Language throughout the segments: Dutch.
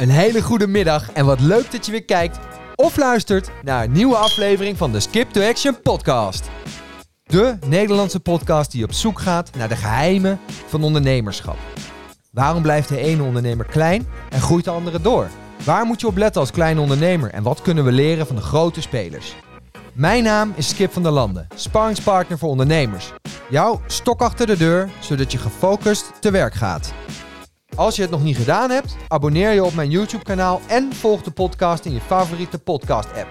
Een hele goede middag en wat leuk dat je weer kijkt of luistert naar een nieuwe aflevering van de Skip to Action podcast. De Nederlandse podcast die op zoek gaat naar de geheimen van ondernemerschap. Waarom blijft de ene ondernemer klein en groeit de andere door? Waar moet je op letten als kleine ondernemer en wat kunnen we leren van de grote spelers? Mijn naam is Skip van der Landen, sparringspartner voor ondernemers. Jouw stok achter de deur, zodat je gefocust te werk gaat. Als je het nog niet gedaan hebt, abonneer je op mijn YouTube-kanaal en volg de podcast in je favoriete podcast-app.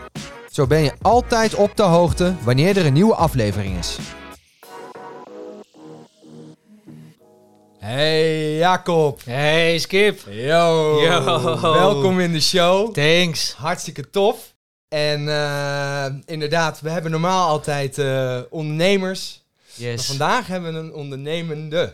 Zo ben je altijd op de hoogte wanneer er een nieuwe aflevering is. Hey Jacob. Hey Skip. Yo. Yo. Welkom in de show. Thanks. Hartstikke tof. En eh, inderdaad, we hebben normaal altijd eh, ondernemers. Maar Yes. vandaag hebben we een ondernemende.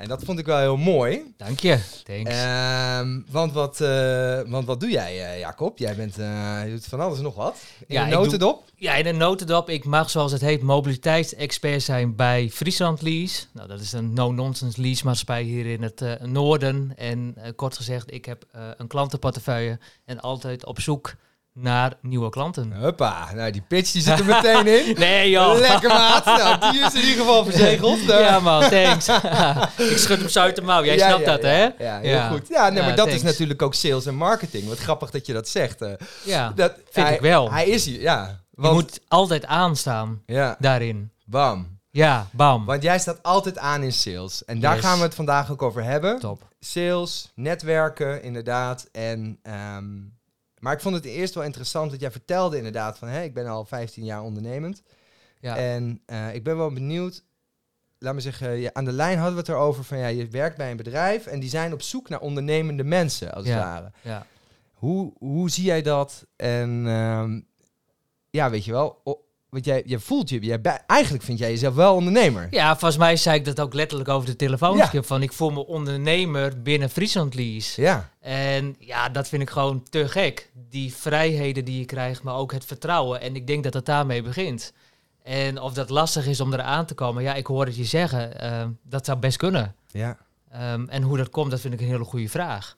En dat vond ik wel heel mooi. Dank je. Thanks. Ehm, want, wat, eh, want wat doe jij, eh, Jacob? Jij bent, eh, je doet van alles en nog wat. In Ja, de ik doe- notendop? ja, in een notendop. Ik mag, zoals het heet, mobiliteitsexpert zijn bij Friesland Lease. Nou, dat is een no-nonsense leasemaatschappij hier in het noorden. En kort gezegd, ik heb een klantenportefeuille en altijd op zoek naar nieuwe klanten. Huppa, nou die pitch die zit er meteen in. Nee joh. Lekker maat. Nou, die is in ieder geval verzegeld. Ja man, thanks. ik schud hem zo uit de mouw. Jij Ja, snapt ja, dat ja. hè? Ja, heel Ja. goed. Ja, nee, maar dat is natuurlijk ook sales en marketing. Wat grappig dat je dat zegt. eh. Ja. dat, vind hij, ik wel. Hij is hier, ja. Je Want, moet altijd aanstaan ja, daarin. bam. Ja, bam. Want jij staat altijd aan in sales. En daar Yes. gaan we het vandaag ook over hebben. Top. Sales, netwerken, inderdaad. En, ehm, maar ik vond het eerst wel interessant dat jij vertelde inderdaad van... Hé, ik ben al 15 jaar ondernemend. Ja. En eh, ik ben wel benieuwd... Laat me zeggen, ja, aan de lijn hadden we het erover van... Ja, je werkt bij een bedrijf en die zijn op zoek naar ondernemende mensen, als het Ja. ware. ja. Hoe, hoe zie jij dat? En ehm, ja, weet je wel... want jij, jij voelt je... Jij, eigenlijk vind jij jezelf wel ondernemer. Ja, volgens mij zei ik dat ook letterlijk over de telefoon. Ja. Van ik voel me ondernemer binnen Friesland Lease. Ja, En ja, dat vind ik gewoon te gek. Die vrijheden die je krijgt, maar ook het vertrouwen. En ik denk dat het daarmee begint. En of dat lastig is om eraan te komen, ja, ik hoor het je zeggen. ehm, dat zou best kunnen. ja. Ehm, en hoe dat komt, dat vind ik een hele goede vraag.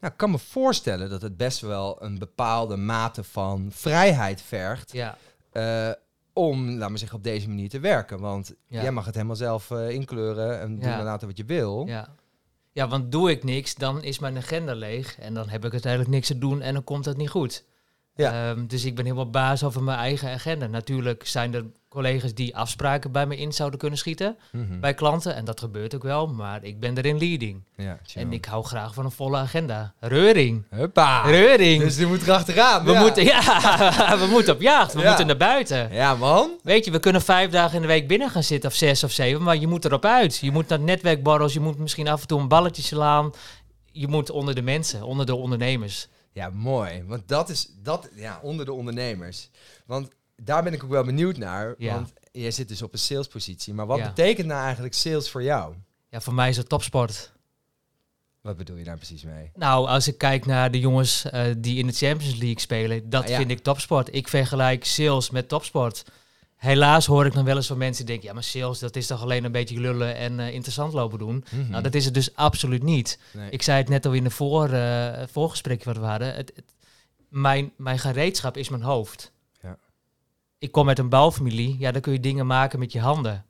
Nou, ik kan me voorstellen dat het best wel een bepaalde mate van vrijheid vergt Ja, eh, om, laat maar zeggen, op deze manier te werken. Want Ja. jij mag het helemaal zelf eh, inkleuren en doen en laten wat je wil. ja. Ja, want doe ik niks, dan is mijn agenda leeg. En dan heb ik uiteindelijk niks te doen en dan komt het niet goed. Ja. Ehm, dus ik ben helemaal baas over mijn eigen agenda. Natuurlijk zijn er collega's die afspraken bij me in zouden kunnen schieten. Mhm. Bij klanten. En dat gebeurt ook wel. Maar ik ben erin leading. ja. En ik hou graag van een volle agenda. Reuring. Huppa! Reuring. Dus je moet erachteraan. we, ja. moeten, ja, we moeten op jacht. We Ja. moeten naar buiten. Ja, man. Weet je, we kunnen vijf dagen in de week binnen gaan zitten. Of zes of zeven. Maar je moet erop uit. Je moet naar netwerkborrels. Je moet misschien af en toe een balletje slaan. Je moet onder de mensen. Onder de ondernemers. Ja, mooi. Want dat is, dat, ja, onder de ondernemers. Want daar ben ik ook wel benieuwd naar. Ja. Want jij zit dus op een salespositie. Maar wat Ja. betekent nou eigenlijk sales voor jou? Ja, voor mij is het topsport. Wat bedoel je daar precies mee? Nou, als ik kijk naar de jongens eh, die in de Champions League spelen, dat Ah, ja. vind ik topsport. Ik vergelijk sales met topsport. Helaas hoor ik dan wel eens van mensen die denken, ja, maar sales, dat is toch alleen een beetje lullen en eh, interessant lopen doen. Mhm. Nou, dat is het dus absoluut niet. Nee. Ik zei het net al in de voor, eh, voorgesprekje wat we hadden. Het, het- mijn, mijn gereedschap is mijn hoofd. Ja. Ik kom uit een bouwfamilie, ja, dan kun je dingen maken met je handen.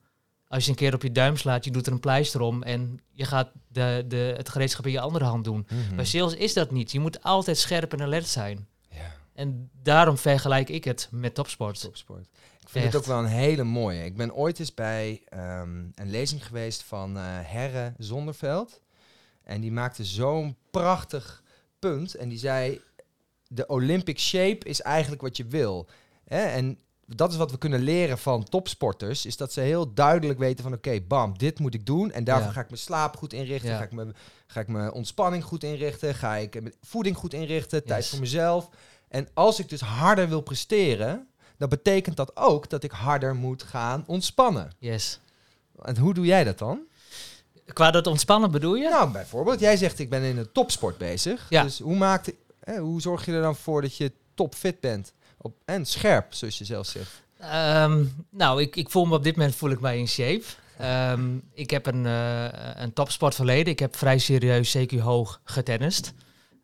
Als je een keer op je duim slaat, je doet er een pleister om en je gaat de, de, het gereedschap in je andere hand doen. Mhm. Bij sales is dat niet. Je moet altijd scherp en alert zijn. Ja. En daarom vergelijk ik het met topsport. Topsport. Ik vind Echt. het ook wel een hele mooie. Ik ben ooit eens bij ehm, een lezing geweest van eh Herre Zonderveld. En die maakte zo'n prachtig punt. En die zei, de Olympic shape is eigenlijk wat je wil. Hè? En dat is wat we kunnen leren van topsporters. Is dat ze heel duidelijk weten van, oké, bam, dit moet ik doen. En daarvoor Ja. ga ik mijn slaap goed inrichten. Ja. Ga, ik mijn, ga ik mijn ontspanning goed inrichten. Ga ik mijn voeding goed inrichten. Tijd Yes. voor mezelf. En als ik dus harder wil presteren, dan betekent dat ook dat ik harder moet gaan ontspannen. Yes. En hoe doe jij dat dan? Qua dat ontspannen bedoel je? Nou, bijvoorbeeld, jij zegt ik ben in een topsport bezig. Ja. Dus hoe, maakt, hè, hoe zorg je er dan voor dat je topfit bent? Op, en scherp, zoals je zelf zegt. Ehm, nou, ik, ik voel me op dit moment voel ik mij in shape. Ehm, ik heb een, eh een topsportverleden. Ik heb vrij serieus CQ hoog getennist.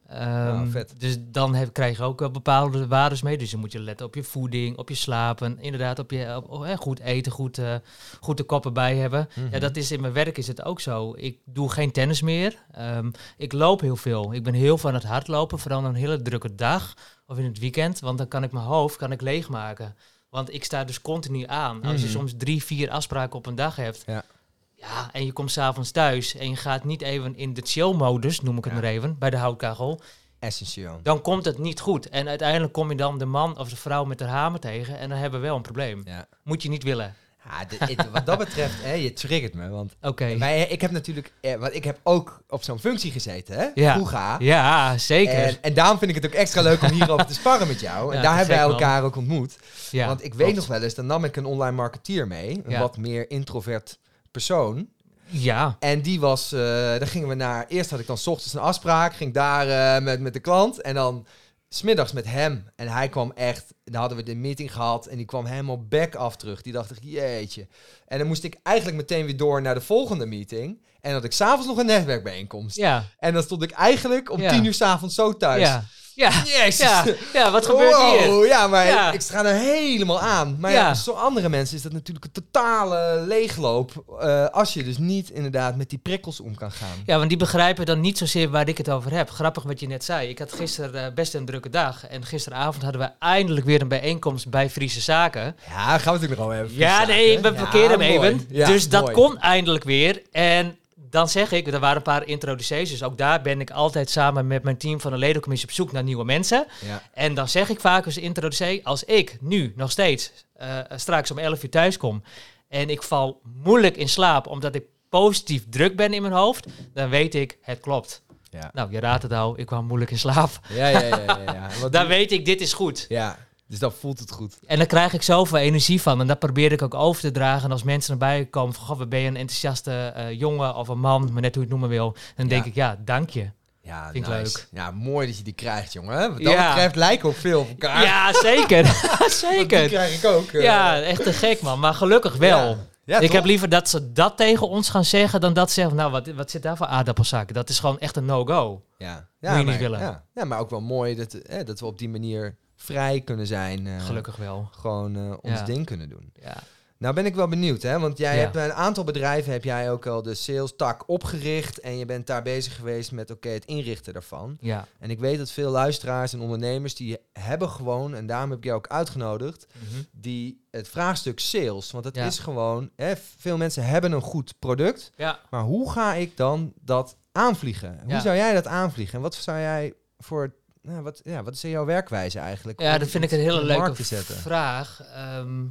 Ehm, vet. Dus dan heb, krijg je ook wel bepaalde waardes mee. Dus dan moet je letten op je voeding, op je slapen. Inderdaad, op je op, goed eten, goed, eh, goed de koppen bij hebben. Mhm. Ja, dat is in mijn werk is het ook zo. Ik doe geen tennis meer. Ehm, ik loop heel veel. Ik ben heel van het hardlopen, vooral een hele drukke dag of in het weekend. Want dan kan ik mijn hoofd kan ik leegmaken. Want ik sta dus continu aan. Als je Mhm. soms drie, vier afspraken op een dag hebt. Ja. Ja, en je komt s'avonds thuis en je gaat niet even in de chill-modus, noem ik het Ja. maar even, bij de houtkachel. Essentieel. Dan komt het niet goed. En uiteindelijk kom je dan de man of de vrouw met de hamer tegen en dan hebben we wel een probleem. Ja. Moet je niet willen. Ja, dit- wat dat betreft, hè, je triggert me. Want Oké. wij, ik heb natuurlijk, eh, want ik heb ook op zo'n functie gezeten, hè? Ja. Vroeger. Ja, zeker. En, en daarom vind ik het ook extra leuk om hierover te sparren met jou. En Ja, daar hebben wij man. elkaar ook ontmoet. ja, Want ik weet nog wel eens, dan nam ik een online marketeer mee. Een wat meer introvert persoon. Ja, En die was, eh daar gingen we naar, eerst had ik dan 's ochtends een afspraak. Ging daar eh, met, met de klant. En dan smiddags met hem. En hij kwam echt, dan hadden we de meeting gehad. En die kwam helemaal back af terug. Die dacht ik, jeetje. En dan moest ik eigenlijk meteen weer door naar de volgende meeting. En had ik s'avonds nog een netwerkbijeenkomst. ja, En dan stond ik eigenlijk om Ja. tien uur s'avonds zo thuis. ja. Ja, Jezus. ja, ja, wat gebeurt Wow, hier? ja, maar Ja. ik sta er helemaal aan. Maar ja, Ja. voor andere mensen is dat natuurlijk een totale leegloop. eh, als je dus niet inderdaad met die prikkels om kan gaan. Ja, want die begrijpen dan niet zozeer waar ik het over heb. Grappig wat je net zei. Ik had gisteren eh, best een drukke dag. En gisteravond hadden we eindelijk weer een bijeenkomst bij Friese Zaken. Ja, gaan we het natuurlijk nog wel even. Ja, nee, we parkeren hem even. Dus dat kon eindelijk weer. En dan zeg ik, er waren een paar introducees. Dus ook daar ben ik altijd samen met mijn team van de ledencommissie op zoek naar nieuwe mensen. Ja. En dan zeg ik vaak als introducee, als ik nu nog steeds eh, straks om 11 uur thuis kom en ik val moeilijk in slaap omdat ik positief druk ben in mijn hoofd, dan weet ik, het klopt. Ja. Nou, je raadt het al, ik kwam moeilijk in slaap. Ja, ja, ja. ja, ja. Dan weet ik, dit is goed. ja, dus dan voelt het goed. En dan krijg ik zoveel energie van. En dat probeer ik ook over te dragen. En als mensen erbij komen van, goh, ben je een enthousiaste eh, jongen of een man, maar net hoe je het noemen wil. Dan denk Ja. ik, ja, dank je. Ja, Vind ik leuk. Ja, mooi dat je die krijgt, jongen. Wat dat Ja. betreft lijken ook veel op elkaar. Ja, zeker. Want Die zeker. krijg ik ook. eh. Ja, echt te gek man. Maar gelukkig wel. Ja. Ja, ik toch? heb liever dat ze dat tegen ons gaan zeggen dan dat ze zeggen, nou, wat, wat zit daar voor aardappelzaken? Dat is gewoon echt een no-go. Ja, Moet je niet maar, willen. Ja. ja, maar ook wel mooi dat, eh, dat we op die manier vrij kunnen zijn. eh, Gelukkig wel. Gewoon eh, ons Ja. ding kunnen doen. Ja. Nou ben ik wel benieuwd, hè? Want jij Ja. hebt een aantal bedrijven heb jij ook al de sales tak opgericht en je bent daar bezig geweest met oké het inrichten daarvan. Ja. En ik weet dat veel luisteraars en ondernemers die hebben gewoon en daarom heb ik jou ook uitgenodigd Mhm. die het vraagstuk sales, want het Ja. is gewoon hè, veel mensen hebben een goed product, Ja. maar hoe ga ik dan dat aanvliegen? Hoe zou jij dat aanvliegen? En wat zou jij voor nou, wat, ja, wat is jouw werkwijze eigenlijk? Ja, dat vind ik een hele leuke vraag. Ehm,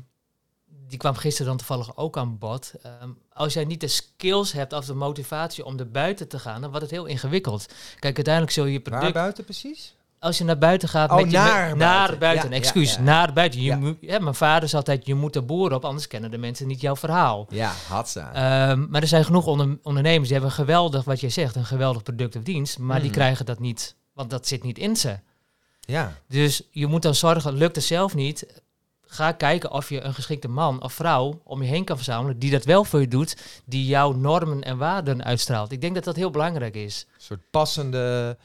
die kwam gisteren dan toevallig ook aan bod. Ehm, als jij niet de skills hebt of de motivatie om er buiten te gaan, dan wordt het heel ingewikkeld. Kijk, uiteindelijk zul je je Waar product... buiten precies? Als je naar buiten gaat Oh, met je... naar met- buiten. Naar buiten, Ja, excuus. ja, ja. Naar buiten. Je Ja. mijn vader is altijd, je moet de boer op, anders kennen de mensen niet jouw verhaal. Ja, hadza. Ehm, maar er zijn genoeg onder- ondernemers die hebben geweldig, wat je zegt, een geweldig product of dienst, maar die Mhm. krijgen dat niet, want dat zit niet in ze. ja. Dus je moet dan zorgen, lukt het zelf niet, ga kijken of je een geschikte man of vrouw om je heen kan verzamelen die dat wel voor je doet, die jouw normen en waarden uitstraalt. Ik denk dat dat heel belangrijk is. Een soort passende,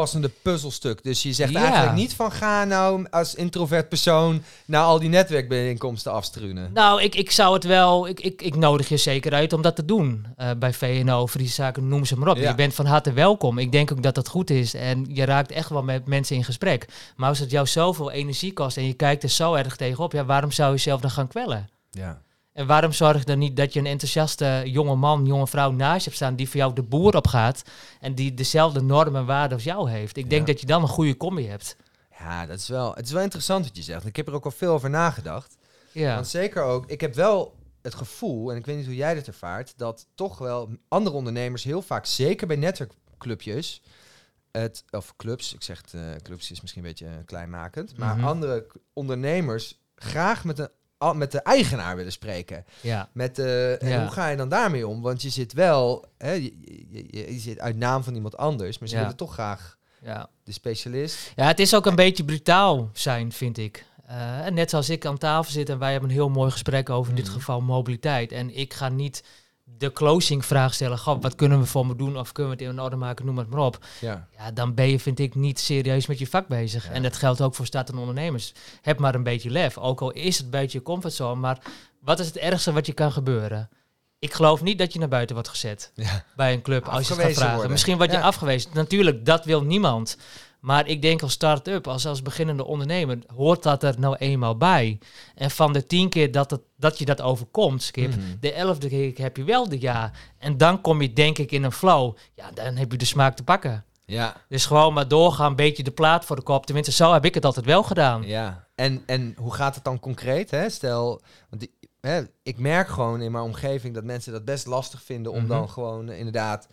passende puzzelstuk. Dus je zegt Ja. eigenlijk niet van ga nou als introvert persoon naar al die netwerkbijeenkomsten afstruinen. Nou, ik, ik zou het wel, ik, ik, ik nodig je zeker uit om dat te doen. Eh, bij VNO, Friese Zaken, noem ze maar op. Ja. Je bent van harte welkom. Ik denk ook dat dat goed is. En je raakt echt wel met mensen in gesprek. Maar als het jou zoveel energie kost en je kijkt er zo erg tegenop, ja, waarom zou je jezelf dan gaan kwellen? Ja. En waarom zorg dan niet dat je een enthousiaste jonge man, jonge vrouw naast je hebt staan die voor jou de boer op gaat en die dezelfde normen en waarden als jou heeft? Ik denk Ja. dat je dan een goede combi hebt. Ja, dat is wel, het is wel interessant wat je zegt. Ik heb er ook al veel over nagedacht. Ja. Want zeker ook, ik heb wel het gevoel, en ik weet niet hoe jij dit ervaart, dat toch wel andere ondernemers heel vaak, zeker bij netwerkclubjes, het, of clubs, ik zeg het, eh, clubs is misschien een beetje eh, kleinmakend, maar Mhm. andere ondernemers graag met, een, met de eigenaar willen spreken. ja. Met de, en Ja. hoe ga je dan daarmee om? Want je zit wel, hè, je, je, je, je zit uit naam van iemand anders, maar ze Ja. willen toch graag ja. de specialist. Ja, het is ook een beetje brutaal zijn, vind ik. Eh, en net zoals ik aan tafel zit en wij hebben een heel mooi gesprek over in dit Mhm. geval mobiliteit. En ik ga niet de closing vraag stellen. Goh, wat kunnen we voor me doen? Of kunnen we het in orde maken? Noem het maar op. Ja. Ja, dan ben je, vind ik, niet serieus met je vak bezig. Ja. En dat geldt ook voor startende ondernemers. Heb maar een beetje lef. Ook al is het buiten je comfortzone. Maar wat is het ergste wat je kan gebeuren? Ik geloof niet dat je naar buiten wordt gezet Ja. bij een club als je het gaat vragen. worden. Misschien word je afgewezen. Natuurlijk, dat wil niemand. Maar ik denk als start-up, als, als beginnende ondernemer, hoort dat er nou eenmaal bij. En van de tien keer dat, het, dat je dat overkomt, Skip, Mhm. de elfde keer heb je wel de ja. En dan kom je denk ik in een flow. Ja, dan heb je de smaak te pakken. Ja. Dus gewoon maar doorgaan, een beetje de plaat voor de kop. Tenminste, zo heb ik het altijd wel gedaan. Ja, en, en hoe gaat het dan concreet? Hè? Stel, want die- hè, ik merk gewoon in mijn omgeving dat mensen dat best lastig vinden om Mhm. dan gewoon eh, inderdaad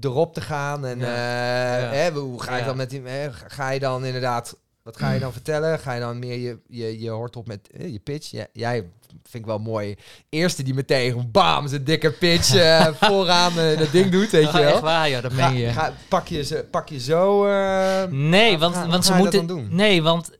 erop te gaan. En eh. Hè, hoe ga je dan met die, hè, ga- je dan inderdaad, wat ga je dan vertellen? Ga je dan meer je, je, je hoort op met je pitch? Ja, jij vind ik wel mooi. Eerste die meteen bam, zijn dikke pitch eh, vooraan eh, dat ding doet, weet je Ja, wel. echt waar, ja, dat Ga, meen je. ga- pak, je ze, pak je zo... eh, Nee, want, ga- want ze moeten. Nee, want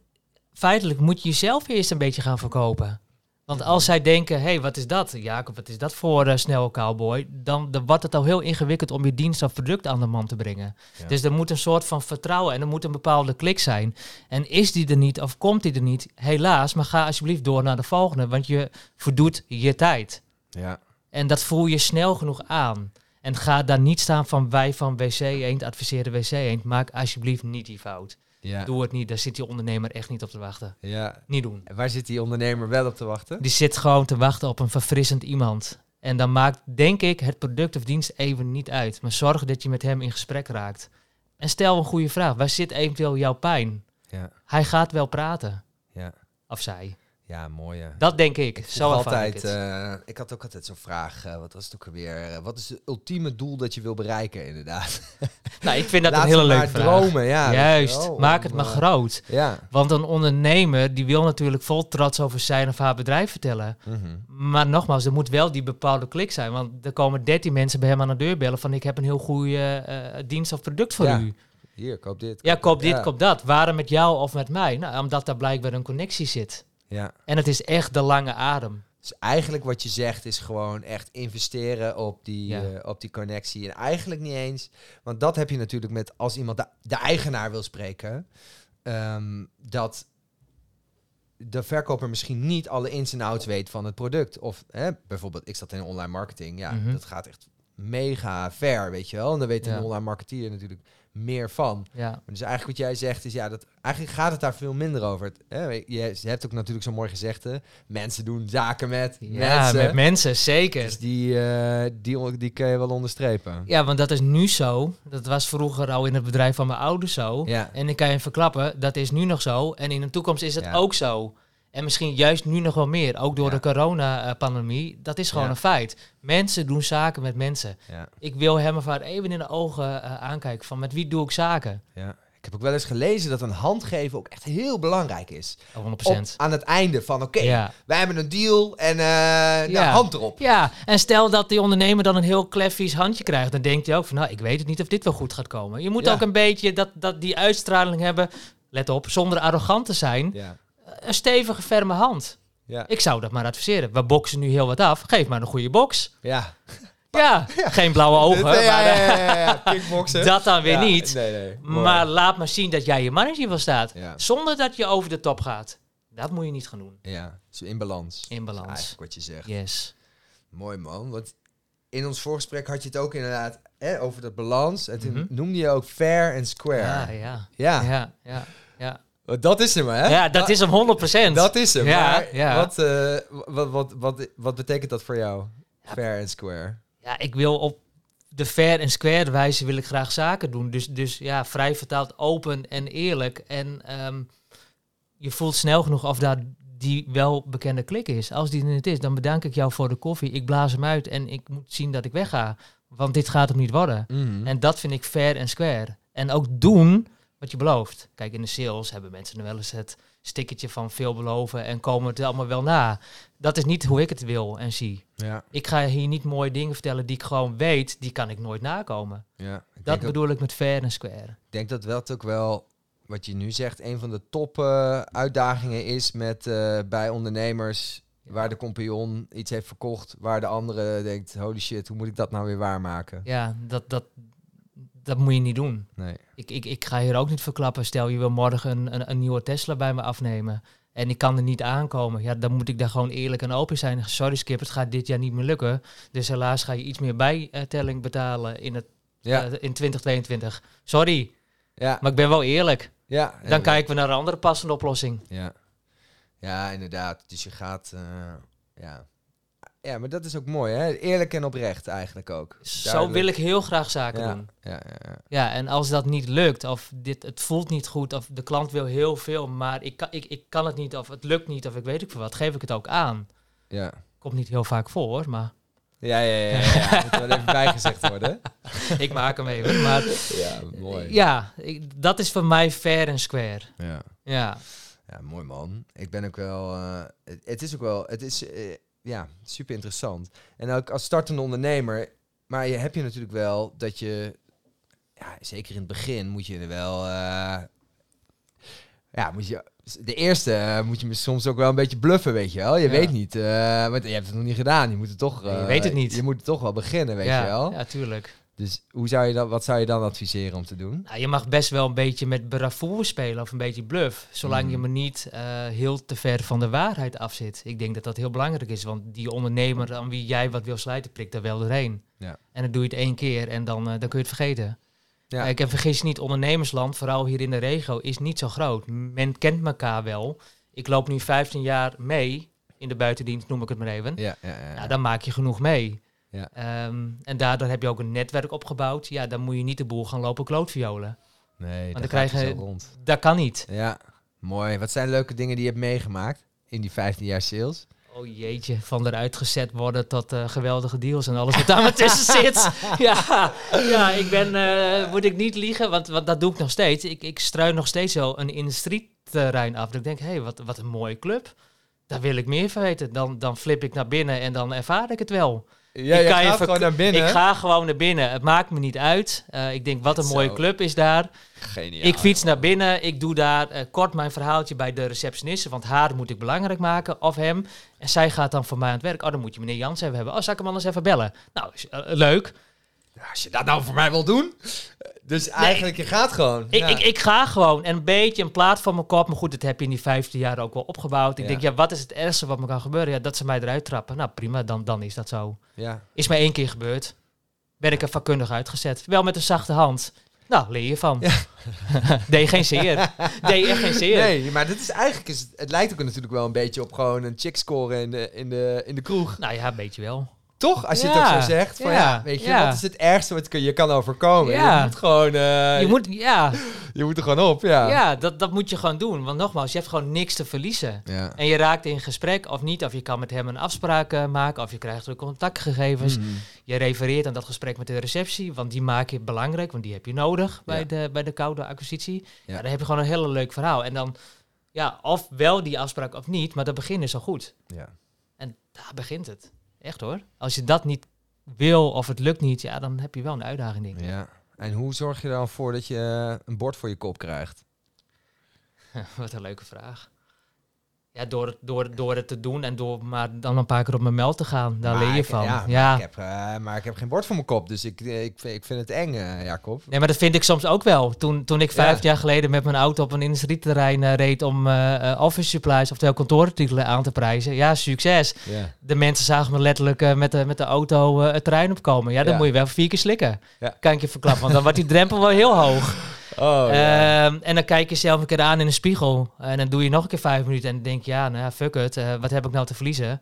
feitelijk moet je jezelf eerst een beetje gaan verkopen. Want als zij denken, hé, hey, wat is dat? Jacob, wat is dat voor uh, snel cowboy? Dan, dan wordt het al heel ingewikkeld om je dienst of product aan de man te brengen. Ja. Dus er moet een soort van vertrouwen en er moet een bepaalde klik zijn. En is die er niet of komt die er niet? Helaas, maar ga alsjeblieft door naar de volgende, want je verdoet je tijd. ja. En dat voel je snel genoeg aan. En ga daar niet staan van wij van WC Eend adviseren WC Eend. Maak alsjeblieft niet die fout. Ja. Doe het niet, daar zit die ondernemer echt niet op te wachten. ja. Niet doen. En waar zit die ondernemer wel op te wachten? Die zit gewoon te wachten op een verfrissend iemand. En dan maakt, denk ik, het product of dienst even niet uit. Maar zorg dat je met hem in gesprek raakt. En stel een goede vraag. Waar zit eventueel jouw pijn? Ja. Hij gaat wel praten. Ja. Of zij. Ja, mooi. hè. Dat denk ik. Ik Zo ik altijd, het. eh, ik had ook altijd zo'n vraag, eh, wat was het ook alweer? Eh, wat is het ultieme doel dat je wil bereiken, inderdaad? nou, ik vind dat Laat een hele leuke vraag. dromen, ja. Juist. Maak het maar eh, groot. Ja. Want een ondernemer die wil natuurlijk vol trots over zijn of haar bedrijf vertellen. Mhm. Maar nogmaals, er moet wel die bepaalde klik zijn. Want er komen 13 mensen bij hem aan de deur bellen van ik heb een heel goede eh, dienst of product voor Ja. u. Hier, koop dit. Ja, koop dit, Ja. koop dat. Waarom met jou of met mij? Nou, omdat daar blijkbaar een connectie zit. Ja. En het is echt de lange adem. Dus eigenlijk wat je zegt is gewoon echt investeren op die, Ja. eh, op die connectie. En eigenlijk niet eens, want dat heb je natuurlijk met als iemand de, de eigenaar wil spreken, ehm, dat de verkoper misschien niet alle ins en outs weet van het product. Of hè, bijvoorbeeld, ik zat in online marketing, ja, Mhm. dat gaat echt mega ver, weet je wel. En dan weet Ja. een online marketeer natuurlijk meer van. Ja, Dus eigenlijk wat jij zegt is, ja, dat, eigenlijk gaat het daar veel minder over. Het, hè, je, hebt ook natuurlijk zo'n mooi gezegde, mensen doen zaken met ja mensen. met mensen, zeker. Dus die, eh, die, die kun je wel onderstrepen. Ja, want dat is nu zo. Dat was vroeger al in het bedrijf van mijn ouders zo. Ja. En ik kan je verklappen, dat is nu nog zo. En in de toekomst is het Ja. ook zo. En misschien juist nu nog wel meer. Ook door Ja. de corona-pandemie. Dat is gewoon Ja. een feit. Mensen doen zaken met mensen. Ja, Ik wil hem haar even in de ogen eh, aankijken van met wie doe ik zaken? ja. Ik heb ook wel eens gelezen dat een hand geven ook echt heel belangrijk is. Oh, 100%. Op, aan het einde van, oké, wij hebben een deal en nou, Ja. hand erop. Ja, en stel dat die ondernemer dan een heel kleffies handje krijgt, dan denkt hij ook van, nou, ik weet het niet of dit wel goed gaat komen. Je moet ook een beetje dat, dat die uitstraling hebben, let op, zonder arrogant te zijn, Ja, een stevige, ferme hand. ja, Ik zou dat maar adviseren. We boksen nu heel wat af, geef maar een goede box. ja. Ja, geen blauwe ogen, maar ja, ja, dat dan weer niet. Nee, nee. Maar laat maar zien dat jij je mannetje wel staat, Ja. zonder dat je over de top gaat. Dat moet je niet gaan doen. Ja, zo in balans. In balans. Eigenlijk wat je zegt. Yes. Mooi man, want in ons voorgesprek had je het ook inderdaad hè, over dat balans. En toen Mhm. noemde je ook fair en square. Ja, Ja, ja. Ja, ja, dat is hem hè? Ja, dat is hem 100%. Dat is hem. Ja, maar ja. Wat, eh, wat, wat, wat, wat betekent dat voor jou? Fair en square. Ja, ik wil op de fair en square wijze wil ik graag zaken doen. Dus, dus ja, vrij vertaald open en eerlijk. En ehm, je voelt snel genoeg of daar die wel bekende klik is. Als die er niet is, dan bedank ik jou voor de koffie. Ik blaas hem uit en ik moet zien dat ik wegga. Want dit gaat hem niet worden. Mhm. En dat vind ik fair en square. En ook doen wat je belooft. Kijk, in de sales hebben mensen wel eens het stickertje van veel beloven en komen het allemaal wel na. Dat is niet hoe ik het wil en zie. ja, Ik ga hier niet mooie dingen vertellen die ik gewoon weet, die kan ik nooit nakomen. ja. Ik Dat bedoel ik met fair en square. ik denk dat wel ook wel, wat je nu zegt, een van de top eh, uitdagingen is met, eh, bij ondernemers Waar de compagnon iets heeft verkocht, waar de andere denkt, holy shit, hoe moet ik dat nou weer waarmaken? Ja, dat, dat, dat moet je niet doen. Nee. Ik, ik, ik ga hier ook niet verklappen. Stel, je wil morgen een, een, een nieuwe Tesla bij me afnemen. En ik kan er niet aankomen. Ja, dan moet ik daar gewoon eerlijk en open zijn. Sorry Skip, het gaat dit jaar niet meer lukken. Dus helaas ga je iets meer bijtelling betalen in, het, Ja, eh, in 2022. Sorry, ja, maar ik ben wel eerlijk. ja. Dan kijken we naar een andere passende oplossing. Ja. ja, inderdaad. Dus je gaat, eh, ja. Ja, maar dat is ook mooi, hè? Eerlijk en oprecht eigenlijk ook. Zo wil ik heel graag zaken ja. doen. Ja, ja, ja. Ja, en als dat niet lukt, of dit, het voelt niet goed, of de klant wil heel veel, maar ik kan, ik, ik kan het niet, of het lukt niet, of ik weet ik veel wat, geef ik het ook aan. Ja, Komt niet heel vaak voor, maar ja, ja. ja, ja. Moet er wel even bijgezegd worden. ik maak hem even. Maar Ja, mooi. ja, ik- dat is voor mij fair en square. Ja. Ja, Ja, mooi man. Ik ben ook wel. eh, het, het is ook wel. Het is eh, ja super interessant. En ook als startende ondernemer. Maar je heb je natuurlijk wel dat je. Ja, zeker in het begin moet je er wel. eh, ja, moet je. De eerste eh, moet je soms ook wel een beetje bluffen, weet je wel. Je Ja. weet niet. eh, want je hebt het nog niet gedaan. Je moet het toch. Je weet het niet. Je moet het toch wel beginnen, weet ja, je wel. ja, tuurlijk. Dus hoe zou je dan, wat zou je dan adviseren om te doen? Nou, je mag best wel een beetje met bravoure spelen of een beetje bluff. Zolang je Mhm. me niet eh, heel te ver van de waarheid afzit. Ik denk dat dat heel belangrijk is. Want die ondernemer aan wie jij wat wil slijten, prikt er wel doorheen. Ja. En dan doe je het één keer en dan, eh, dan kun je het vergeten. Ja. Kijk, en vergis niet, ondernemersland, vooral hier in de regio, is niet zo groot. Men kent elkaar wel. Ik loop nu 15 jaar mee in de buitendienst, noem ik het maar even. Ja, ja, ja. Nou, dan maak je genoeg mee. Ja. Ehm, en daardoor heb je ook een netwerk opgebouwd. Ja, dan moet je niet de boel gaan lopen klootviolen. nee, dan dan krijg je rond. Dat kan niet. Ja, mooi. Wat zijn leuke dingen die je hebt meegemaakt in die 15 jaar sales? Oh jeetje, van eruit gezet worden tot eh, geweldige deals en alles wat daar maar tussen zit. Ja, ja ik ben, eh, moet ik niet liegen, want, want dat doe ik nog steeds. Ik, ik struin nog steeds zo een industrieterrein af. Dat ik denk, hé, hey, wat, wat een mooie club. Daar wil ik meer van weten. Dan, dan flip ik naar binnen en dan ervaar ik het wel. Ja, Ik kan je gewoon naar binnen. Ik ga gewoon naar binnen. Het maakt me niet uit. Eh, ik denk, wat een Zo. mooie club is daar. Geniaal. Ik fiets naar binnen. Ik doe daar eh, kort mijn verhaaltje bij de receptioniste. Want haar moet ik belangrijk maken. Of hem. En zij gaat dan voor mij aan het werk. Oh, dan moet je meneer Jans even hebben. Oh, zal ik hem anders even bellen? Nou, is, eh, leuk. Ja, als je dat nou voor mij wil doen. Dus eigenlijk, je gaat gewoon. Ik, Ja. ik, ik ga gewoon. En een beetje een plaat van mijn kop. Maar goed, dat heb je in die 15 jaar ook wel opgebouwd. Ik Ja. denk, ja, wat is het ergste wat me kan gebeuren? Ja, dat ze mij eruit trappen. Nou, prima. Dan, dan is dat zo. ja. Is mij één keer gebeurd. Ben ik er vakkundig uitgezet. Wel met een zachte hand. Nou, leer je van. Deed geen zeer. Deed echt geen zeer. Nee, maar dit is eigenlijk, is, het- het lijkt ook natuurlijk wel een beetje op gewoon een chick scoren in de, in de, in de kroeg. Nou ja, een beetje wel. Toch? Als je het ook zo zegt. Van, ja, ja, weet je, ja. wat is het ergste wat je kan overkomen? Ja. Je moet gewoon, eh, Je moet, ja, je moet er gewoon op, ja. ja dat, dat moet je gewoon doen. Want nogmaals, je hebt gewoon niks te verliezen. Ja. En je raakt in gesprek of niet, of je kan met hem een afspraak eh, maken, of je krijgt de contactgegevens. Mhm. Je refereert aan dat gesprek met de receptie, want die maak je belangrijk, want die heb je nodig bij, Ja. de, bij de koude acquisitie. Ja. Ja. dan heb je gewoon een hele leuk verhaal. En dan, ja, of wel die afspraak of niet, maar dat begin is al goed. ja. En daar begint het. Echt hoor. Als je dat niet wil of het lukt niet, ja, dan heb je wel een uitdaging, denk ik. Ja. En hoe zorg je er dan voor dat je eh, een bord voor je kop krijgt? Wat een leuke vraag. Ja, door het, door, door het te doen en door maar dan een paar keer op mijn meld te gaan. Daar Maar leer je ik- van. Ja, Ja, Maar, ik heb, eh, maar ik heb geen bord voor mijn kop, dus ik, ik, vind- ik vind het eng, eh, Jacob. Nee, maar dat vind ik soms ook wel. Toen, toen ik vijf Ja. jaar geleden met mijn auto op een industrieterrein eh, reed om eh, eh, office supplies, oftewel kantoorartikelen aan te prijzen. Ja, succes. Ja. De mensen zagen me letterlijk eh, met, de, met de auto eh, het terrein opkomen. Ja, dan moet je wel vier keer slikken. Kan ik je verklappen, want dan wordt die drempel wel heel hoog. Oh. Ehm, en dan kijk je zelf een keer aan in een spiegel. En dan doe je nog een keer vijf minuten en dan denk je, ja, nou fuck it. eh, wat heb ik nou te verliezen?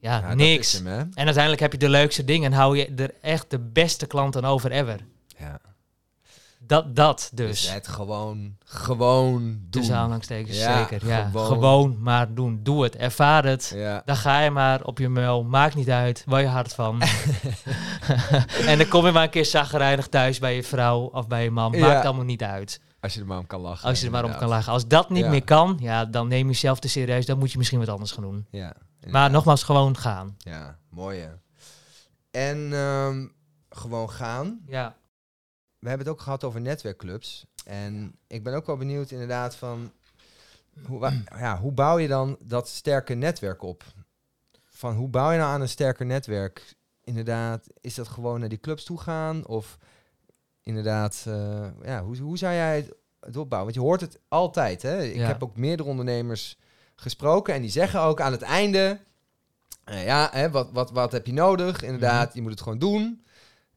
Ja, niks. hem? En uiteindelijk heb je de leukste dingen en hou je er echt de beste klanten over ever. Ja. Dat, dat Dus dus. het gewoon, gewoon doen. Tussen aanhalingstekens, Ja, zeker. Ja. gewoon. Gewoon. maar doen. Doe het. Ervaar het. Ja. Dan ga je maar op je muil. Maakt niet uit. Waar je hard van. en dan kom je maar een keer zagrijnig thuis bij je vrouw of bij je man. Maakt allemaal niet uit. Als je er maar om kan lachen. Als je er maar om kan lachen. Als dat niet meer kan, ja, dan neem je jezelf te serieus. Dan moet je misschien wat anders gaan doen. Ja. Maar nogmaals, gewoon gaan. Ja, mooi hè. En ehm, gewoon gaan. Ja. We hebben het ook gehad over netwerkclubs. En ik ben ook wel benieuwd inderdaad van... Hoe, ja, hoe bouw je dan dat sterke netwerk op? van hoe bouw je nou aan een sterker netwerk? Inderdaad, is dat gewoon naar die clubs toe gaan? Of inderdaad, eh, ja, hoe, hoe zou jij het, het opbouwen? Want je hoort het altijd, hè? Ik Ja. heb ook meerdere ondernemers gesproken en die zeggen ook aan het einde, eh, ja, hè, wat, wat, wat heb je nodig? Inderdaad, Mhm. je moet het gewoon doen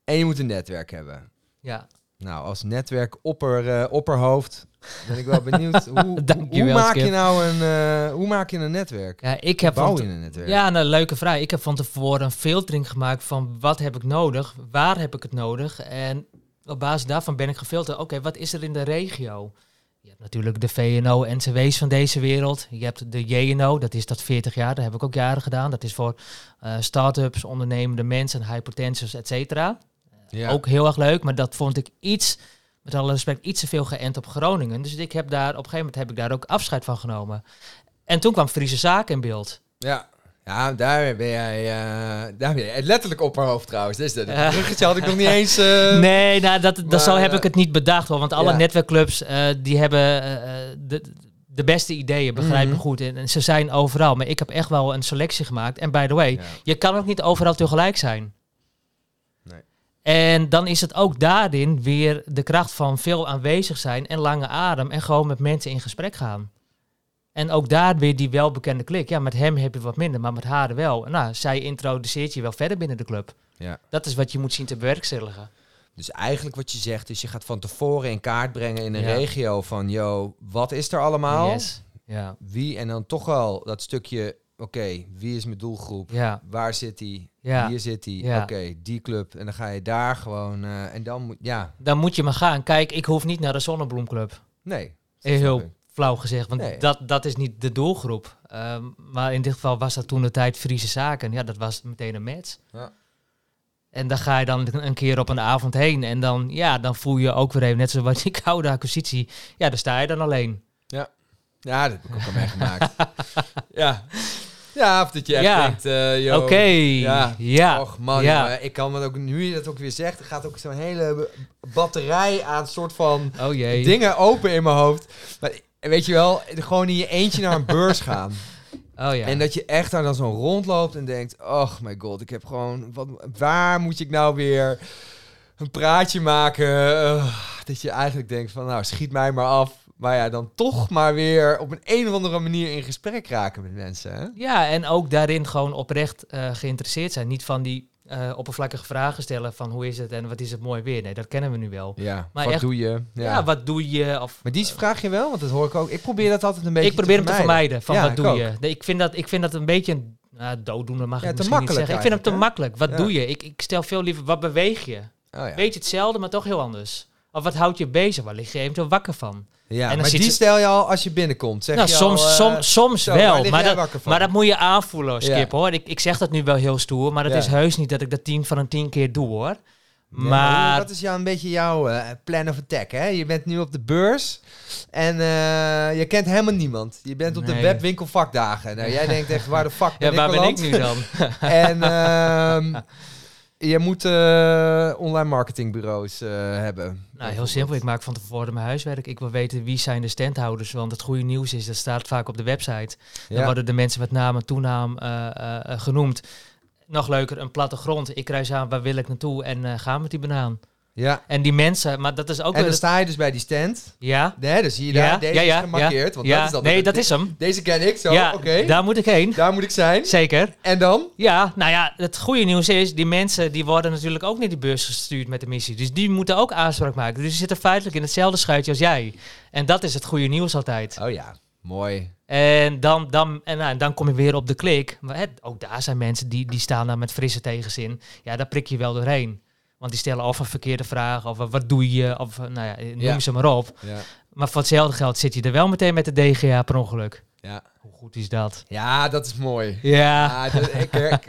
en je moet een netwerk hebben. Ja, Nou, als netwerk opper, eh, opperhoofd ben ik wel benieuwd. hoe, hoe, maak je nou een, eh, hoe maak je een netwerk? ja ik heb Bouw je een netwerk? Ja, een leuke vraag. Ik heb van tevoren een filtering gemaakt van wat heb ik nodig, waar heb ik het nodig. En op basis daarvan ben ik gefilterd. Oké, wat is er in de regio? Je hebt natuurlijk de VNO, NCW's van deze wereld. Je hebt de JNO, dat is dat 40 jaar. Dat heb ik ook jaren gedaan. Dat is voor eh start-ups, ondernemende mensen, hypertensors, et cetera. Ja. Ook heel erg leuk, maar dat vond ik iets, met alle respect, iets te veel geënt op Groningen. Dus ik heb daar, op een gegeven moment heb ik daar ook afscheid van genomen. En toen kwam Friese Zaken in beeld. Ja. Ja, daar ben jij, eh, daar ben jij letterlijk opperhoofd trouwens. Dus dat bruggetje had ik nog niet eens. eh, nee, nou, dat, dat maar, zo heb eh, ik het niet bedacht hoor. Want alle ja. netwerkclubs die hebben de, de beste ideeën, begrijp me Mhm. goed. En, en ze zijn overal. Maar ik heb echt wel een selectie gemaakt. En by the way, Ja. je kan ook niet overal tegelijk zijn. En dan is het ook daarin weer de kracht van veel aanwezig zijn en lange adem en gewoon met mensen in gesprek gaan. En ook daar weer die welbekende klik. Ja, met hem heb je wat minder, maar met haar wel. Nou, zij introduceert je wel verder binnen de club. Ja. Dat is wat je moet zien te bewerkstelligen. Dus eigenlijk wat je zegt is, je gaat van tevoren in kaart brengen in een Ja. regio van, yo, wat is er allemaal? Yes. Ja. Wie? En dan toch wel dat stukje, oké, wie is mijn doelgroep? Ja. Waar zit die? Ja. Hier zit die. Ja. Oké, die club. En dan ga je daar gewoon, eh, en dan moet, ja, Dan moet je maar gaan. Kijk, ik hoef niet naar de Zonnebloemclub. nee. Heel flauw gezegd, want Nee. dat, dat is niet de doelgroep. Ehm, maar in dit geval was dat toen de tijd Friese Zaken. Ja, dat was meteen een match. Ja. En dan ga je dan een keer op een avond heen. En dan, ja, dan voel je ook weer even, net zoals die koude acquisitie. Ja, daar sta je dan alleen. Ja, dat heb ik ook al meegemaakt. ja. Ja, of dat je echt Ja. denkt, eh, Oké, ja. ja. Och man, Ja. ik kan ook, nu je dat ook weer zegt, er gaat ook zo'n hele batterij aan soort van Oh jee. dingen open in mijn hoofd. Maar weet je wel, gewoon in je eentje naar een beurs gaan. Oh ja. En dat je echt daar dan zo rondloopt en denkt, oh my god, ik heb gewoon, wat, waar moet ik nou weer een praatje maken? Dat je eigenlijk denkt van, nou, schiet mij maar af. Maar ja, dan toch maar weer op een, een of andere manier in gesprek raken met mensen. Hè? Ja, en ook daarin gewoon oprecht eh, geïnteresseerd zijn. Niet van die eh, oppervlakkige vragen stellen van hoe is het en wat is het mooi weer. Nee, dat kennen we nu wel. Ja, Maar wat echt- doe je? Ja, wat doe je? Of, Maar die vraag je wel, want dat hoor ik ook. Ik probeer dat altijd een beetje ik probeer hem te vermijden. Van Ja, wat doe ook. je? Nee, ik, vind dat, ik vind dat een beetje een dooddoener, mag Ja, ik te misschien niet makkelijk zeggen. Ik vind hem te makkelijk. Wat doe je? Ik, ik stel veel liever, wat beweeg je? Oh, ja. Weet je hetzelfde, maar toch heel anders. Of wat houdt je bezig? Waar lig je eventueel wakker van? ja, dan maar die ze- stel je al als je binnenkomt. Zeg nou, je soms, al, eh, soms, soms zo, wel. Maar dat, maar dat moet je aanvoelen, Ja. Skip, hoor. Ik, ik zeg dat nu wel heel stoer, maar Ja. is heus niet dat ik dat tien van een tien keer doe, hoor. Maar dat is jou een beetje jouw eh, plan of attack, hè? Je bent nu op de beurs en eh, je kent helemaal niemand. Je bent op de Nee. webwinkelvakdagen. Nou, jij denkt echt, waar de fuck ben ja, ik waar ben ik nu dan? En ehm, je moet eh, online marketingbureaus eh, hebben. Nou, heel simpel. Ik maak van tevoren mijn huiswerk. Ik wil weten wie zijn de standhouders. Want het goede nieuws is, dat staat vaak op de website. Dan Ja. worden de mensen met naam en toenaam eh, genoemd. Nog leuker, een plattegrond. Ik kruis aan, waar wil ik naartoe? En eh ga met die banaan. Ja. En die mensen, maar dat is ook En dan sta je dus bij die stand. ja, Nee, dan zie je daar, ja, deze ja, ja, is gemarkeerd. Want dat is dan nee, dat is hem. Deze ken ik, zo, ja, oké. daar moet ik heen. Daar moet ik zijn. Zeker. En dan? Ja, nou ja, het goede nieuws is, die mensen die worden natuurlijk ook naar die beurs gestuurd met de missie. Dus die moeten ook aanspraak maken. Dus die zitten feitelijk in hetzelfde schuitje als jij. En dat is het goede nieuws altijd. Oh ja, mooi. En dan, dan, en nou, dan kom je weer op de klik. Maar hè, ook daar zijn mensen die, die staan daar met frisse tegenzin. Ja, daar prik je wel doorheen. Want die stellen of een verkeerde vraag, of wat doe je, of nou ja, noem Ja. ze maar op. Ja. Maar voor hetzelfde geld zit je er wel meteen met de DGA per ongeluk. Ja. Hoe goed is dat? ja, dat is mooi. Ja, Ja, dat, ik, ik-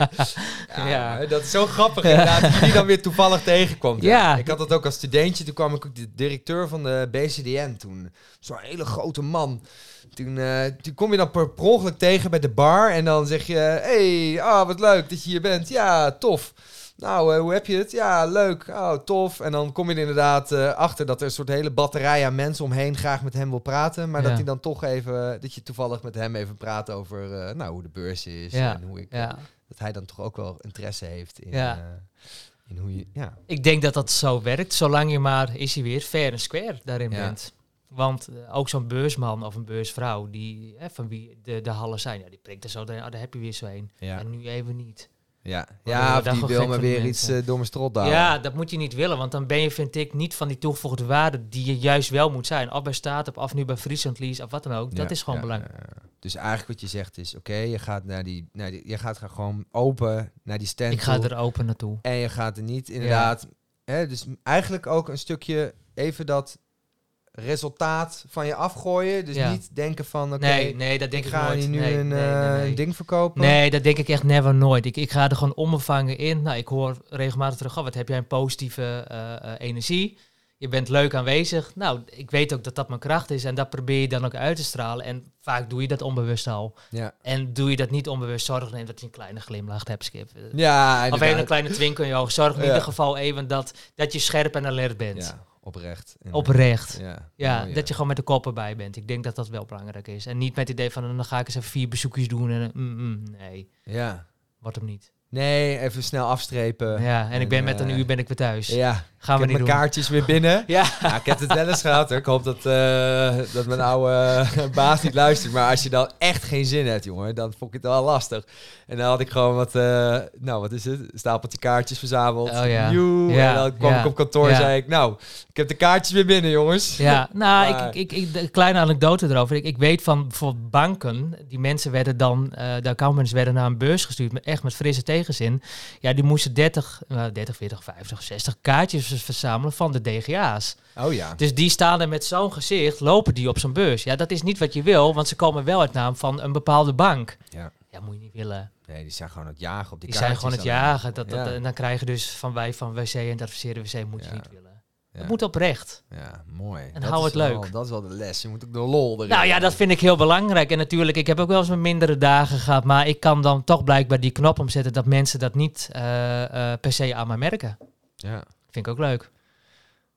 ja, dat is zo grappig inderdaad, dat je die dan weer toevallig tegenkomt. Ja. Ik had dat ook als studentje, toen kwam ik ook de directeur van de BCDN toen. Zo'n hele grote man. Toen, eh, toen kom je dan per, per ongeluk tegen bij de bar en dan zeg je... hey, ah, wat leuk dat je hier bent. Ja, tof. Nou, eh, hoe heb je het? Ja, leuk. Oh, tof. En dan kom je er inderdaad eh, achter dat er een soort hele batterij aan mensen omheen graag met hem wil praten. Maar Ja. dat hij dan toch even, dat je toevallig met hem even praat over eh, nou, hoe de beurs is Ja. en hoe ik... ja. dat hij dan toch ook wel interesse heeft in, Ja. eh, in hoe je... Ja, Ik denk dat dat zo werkt, zolang je maar, is hij weer, fair en square daarin bent. Want eh, ook zo'n beursman of een beursvrouw, die, eh, van wie de, de hallen zijn, ja, die prikt er zo, daar, ah, daar heb je weer zo een. ja, En nu even niet. Ja. ja of daar die wil maar weer iets eh, door mijn strot douwen. Ja, dat moet je niet willen, want dan ben je, vind ik, niet van die toegevoegde waarde die je juist wel moet zijn. Of bij Staat of nu bij Friesland Lease of wat dan ook. dat is gewoon ja, belangrijk. ja. Dus eigenlijk wat je zegt is, oké, je gaat naar die, naar die, je gaat gewoon open naar die stand Ik ga toe. er open naartoe. En je gaat er niet inderdaad. Hè, dus eigenlijk ook een stukje even dat resultaat van je afgooien. Dus Ja. niet denken van oké, nee, nee, dat denk ik ik, ga nooit. hier nu nee, een, nee, eh, nee, een ding verkopen. Nee, dat denk ik echt never nooit. Ik, ik ga er gewoon onbevangen in. Nou, ik hoor regelmatig terug, oh, wat heb jij een positieve eh, eh, energie. Je bent leuk aanwezig. Nou, ik weet ook dat dat mijn kracht is en dat probeer je dan ook uit te stralen. En vaak doe je dat onbewust al. Ja, En doe je dat niet onbewust, zorg dan dat je een kleine glimlach hebt, Skip. Ja of een kleine twinkel in je ogen. Zorg in Ja. ieder geval even dat, dat je scherp en alert bent. Ja, oprecht. Oprecht. Ja, Ja, dat je gewoon met de kop erbij bent. Ik denk dat dat wel belangrijk is. En niet met het idee van, dan ga ik eens even vier bezoekjes doen. En, eh, mm, mm, nee, Ja. wordt hem niet. Nee, even snel afstrepen. Ja, en ik ben met een eh, uur ben ik weer thuis. Ja, Gaan we niet mijn doen. kaartjes weer binnen. Ja, Ja, ik heb het wel eens gehad. Hoor. Ik hoop dat, eh, dat mijn oude eh, baas niet luistert. Maar als je dan echt geen zin hebt, jongen, dan vond ik het wel lastig. En dan had ik gewoon wat, nou wat is het? Een stapeltje kaartjes verzameld. Oh ja. Joe. Ja, En dan kwam ja, ik op kantoor en zei ik, nou, ik heb de kaartjes weer binnen, jongens. ja. nou, Maar- ik, ik, ik, de kleine anekdote erover. Ik, ik weet van bijvoorbeeld banken, die mensen werden dan, de accountants werden naar een beurs gestuurd, met, echt met frisse tegenzin. Ja, die moesten 30, eh, 30, 40, 50, 60 kaartjes verzamelen van de DGA's. Oh ja. Dus die staan er met zo'n gezicht, lopen die op zo'n beurs. Ja, dat is niet wat je wil, want ze komen wel uit naam van een bepaalde bank. Ja. Ja, moet je niet willen. Nee, die zijn gewoon het jagen op die Die zijn gewoon het jagen. Dat, dat, Ja. En dan krijg je dus van wij van WC en het adviseren WC moet je Ja. niet willen. Het moet oprecht. Ja, mooi. En Dat hou het wel- leuk. dat is wel de les. Je moet ook de lol erin. Nou ja, dat vind ik heel belangrijk. En natuurlijk, ik heb ook wel eens mijn mindere dagen gehad. Maar ik kan dan toch blijkbaar die knop omzetten dat mensen dat niet eh, eh, per se aan mij merken. Ja. Vind ik ook leuk.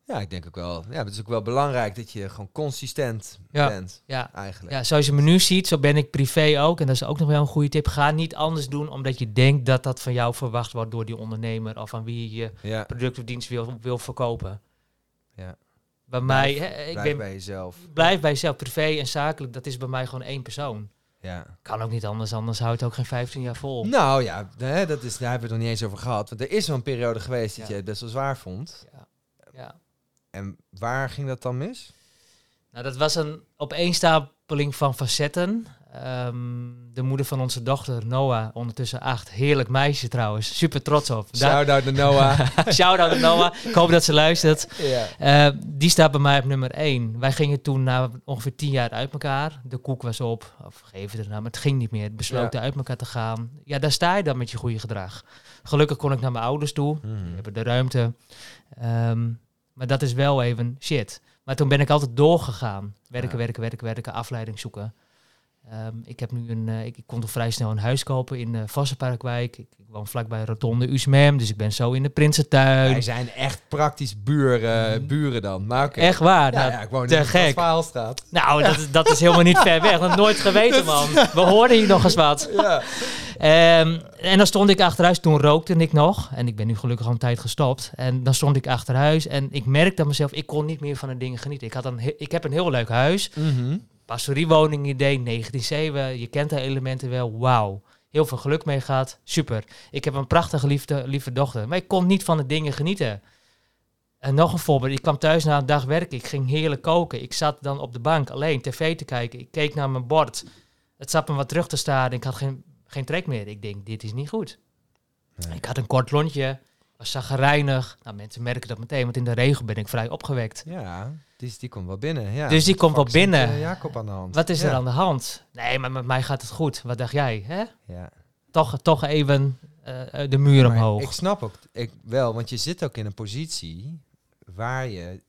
ja, ik denk ook wel. Ja, het is ook wel belangrijk dat je gewoon consistent Ja. bent, Ja. eigenlijk. ja, zoals je me nu ziet, zo ben ik privé ook. En dat is ook nog wel een goede tip. Ga niet anders doen omdat je denkt dat dat van jou verwacht wordt door die ondernemer. Of aan wie je je Ja, product of dienst wil, wil verkopen. Ja. Bij Blijf- mij, hè, ik blijf ben, bij jezelf. blijf bij jezelf, privé en zakelijk. Dat is bij mij gewoon één persoon. Ja. Kan ook niet anders, anders houdt het ook geen 15 jaar vol. Nou ja, hè, dat is, daar hebben we het nog niet eens over gehad. Want er is wel een periode geweest dat Ja. je het best wel zwaar vond. Ja. En waar ging dat dan mis? Nou, dat was een opeenstapeling van facetten. Ehm, de moeder van onze dochter, Noah, ondertussen acht. Heerlijk meisje trouwens. Super trots op. Shout-out naar Noah. Shout-out aan Noah. Ik hoop dat ze luistert. ja. Eh, die staat bij mij op nummer 1. Wij gingen toen na ongeveer 10 jaar uit elkaar. De koek was op. Of geef het ernaar, maar het ging niet meer. Het besloten uit elkaar te gaan. Ja, daar sta je dan met je goede gedrag. Gelukkig kon ik naar mijn ouders toe. We hebben de ruimte. Ehm, maar dat is wel even shit. Maar toen ben ik altijd doorgegaan. Werken, Ja. werken, werken, werken, afleiding zoeken. Ehm, ik heb nu een, eh, ik, ik kon toch vrij snel een huis kopen in uh, Vassenparkwijk. Ik, ik woon vlakbij Rotonde Usmem, dus ik ben zo in de Prinsentuin. Wij zijn echt praktisch buren, buren dan. Maar oké. Echt waar. Ja, nou, ja, ik woon te in de gek. Verhaalstraat. nou dat, is- dat is helemaal niet ver weg. Dat nooit geweten, man. We hoorden hier nog eens wat. Ja. Ehm, en dan stond ik achter huis, toen rookte ik nog. En ik ben nu gelukkig al een tijd gestopt. En dan stond ik achter huis en ik merkte aan mezelf, ik kon niet meer van de dingen genieten. Ik, had een, ik heb een heel leuk huis. Mhm. Pastoriewoning idee, 1907. Je kent de elementen wel. Wauw. Heel veel geluk mee gehad. Super. Ik heb een prachtige liefde, lieve dochter. Maar ik kon niet van de dingen genieten. En nog een voorbeeld. Ik kwam thuis na een dag werken. Ik ging heerlijk koken. Ik zat dan op de bank alleen tv te kijken. Ik keek naar mijn bord. Het zat me wat terug te staren. Ik had geen, geen trek meer. Ik denk, dit is niet goed. Nee. Ik had een kort lontje. Was zagrijnig. Nou, mensen merken dat meteen. Want in de regel ben ik vrij opgewekt. Ja, die, die komt wel binnen. Ja. Dus die komt wel binnen. eh, Jacob aan de hand. Wat is ja. er aan de hand? Nee, maar met mij gaat het goed. Wat dacht jij? Hè? Ja. Toch, toch even eh, eh, de muur Maar omhoog. Ik snap ook ik, wel, want je zit ook in een positie waar je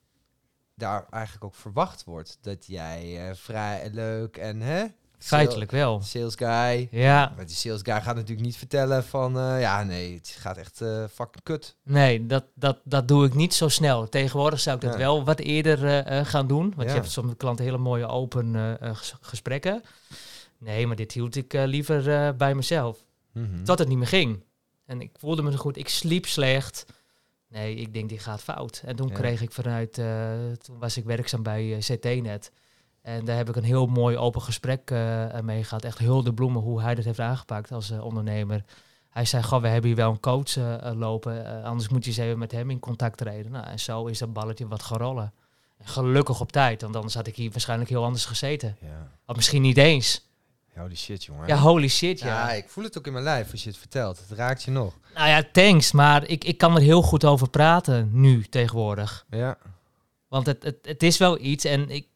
daar eigenlijk ook verwacht wordt dat jij eh, vrij leuk en hè, Feitelijk wel. sales guy. Ja, Maar die sales guy gaat natuurlijk niet vertellen van eh, ja nee, het gaat echt eh fucking kut. nee, dat, dat, dat doe ik niet zo snel. Tegenwoordig zou ik dat Ja. wel wat eerder eh, gaan doen. Want Ja. je hebt soms met klanten hele mooie open ges- gesprekken. Nee, maar dit hield ik liever bij mezelf. Mhm. Tot het niet meer ging. En ik voelde me zo goed. Ik sliep slecht. Nee, ik denk, die gaat fout. En toen Ja. kreeg ik vanuit... toen was ik werkzaam bij CT-net. En daar heb ik een heel mooi open gesprek eh, mee gehad. Echt heel de bloemen hoe hij dat heeft aangepakt als eh, ondernemer. Hij zei, goh, we hebben hier wel een coach eh, eh, lopen. eh, anders moet je eens even met hem in contact treden. Nou, en zo is dat balletje wat gaan rollen. En gelukkig op tijd, want anders had ik hier waarschijnlijk heel anders gezeten. Ja. Of misschien niet eens. Holy shit, jongen. Ja, holy shit, Ja, ja. ik voel het ook in mijn lijf als je het vertelt. Het raakt je nog. Nou ja, thanks. Maar ik, ik kan er heel goed over praten nu tegenwoordig. Ja. Want het, het, het is wel iets. En ik,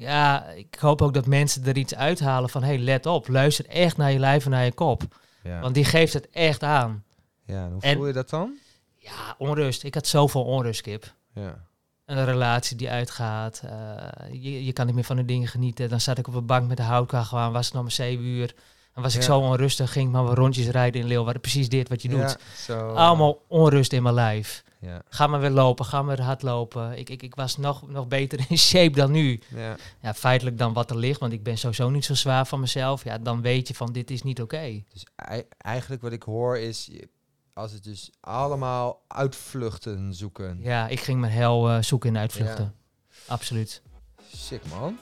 ja, ik hoop ook dat mensen er iets uithalen van... hey, let op. Luister echt naar je lijf en naar je kop. Ja. Want die geeft het echt aan. ja, en hoe En- voel je dat dan? Ja, onrust. Ik had zoveel onrust, Kip. Ja. Een relatie die uitgaat. eh, je, je kan niet meer van de dingen genieten. Dan zat ik op de bank met de houtkachel aan. Was het nog maar zeven uur. Dan was ik zo onrustig. Ging ik maar rondjes rijden in Leeuwarden. Precies dit wat je doet. Allemaal onrust in mijn lijf. Ja. Ga maar weer lopen, ga maar hardlopen. Ik, ik, ik was nog, nog beter in shape dan nu. Ja. Ja, feitelijk dan wat er ligt, want ik ben sowieso niet zo zwaar van mezelf. Ja, dan weet je van dit is niet oké. Dus ei- eigenlijk wat ik hoor is, als het dus allemaal uitvluchten zoeken. Ja, ik ging mijn hel eh, zoeken in uitvluchten. Absoluut. Sick man.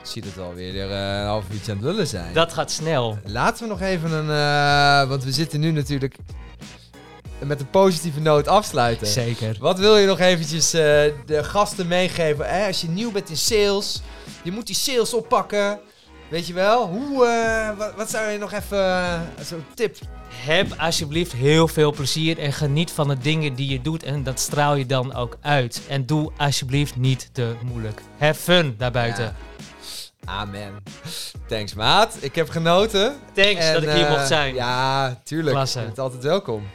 Ik zie dat we alweer eh, een half uurtje aan het lullen zijn. Dat gaat snel. Laten we nog even een, eh, want we zitten nu natuurlijk met een positieve noot afsluiten. Zeker. Wat wil je nog eventjes eh, de gasten meegeven? Als je nieuw bent in sales, je moet die sales oppakken. Weet je wel? Hoe, wat, wat zou je nog even, uh, zo'n tip? Heb alsjeblieft heel veel plezier en geniet van de dingen die je doet. En dat straal je dan ook uit. En doe alsjeblieft niet te moeilijk. Have fun daarbuiten. Ja. Amen. Thanks maat, ik heb genoten. Thanks En, dat ik hier eh, mocht zijn. Ja, tuurlijk. Klasse. Je bent altijd welkom.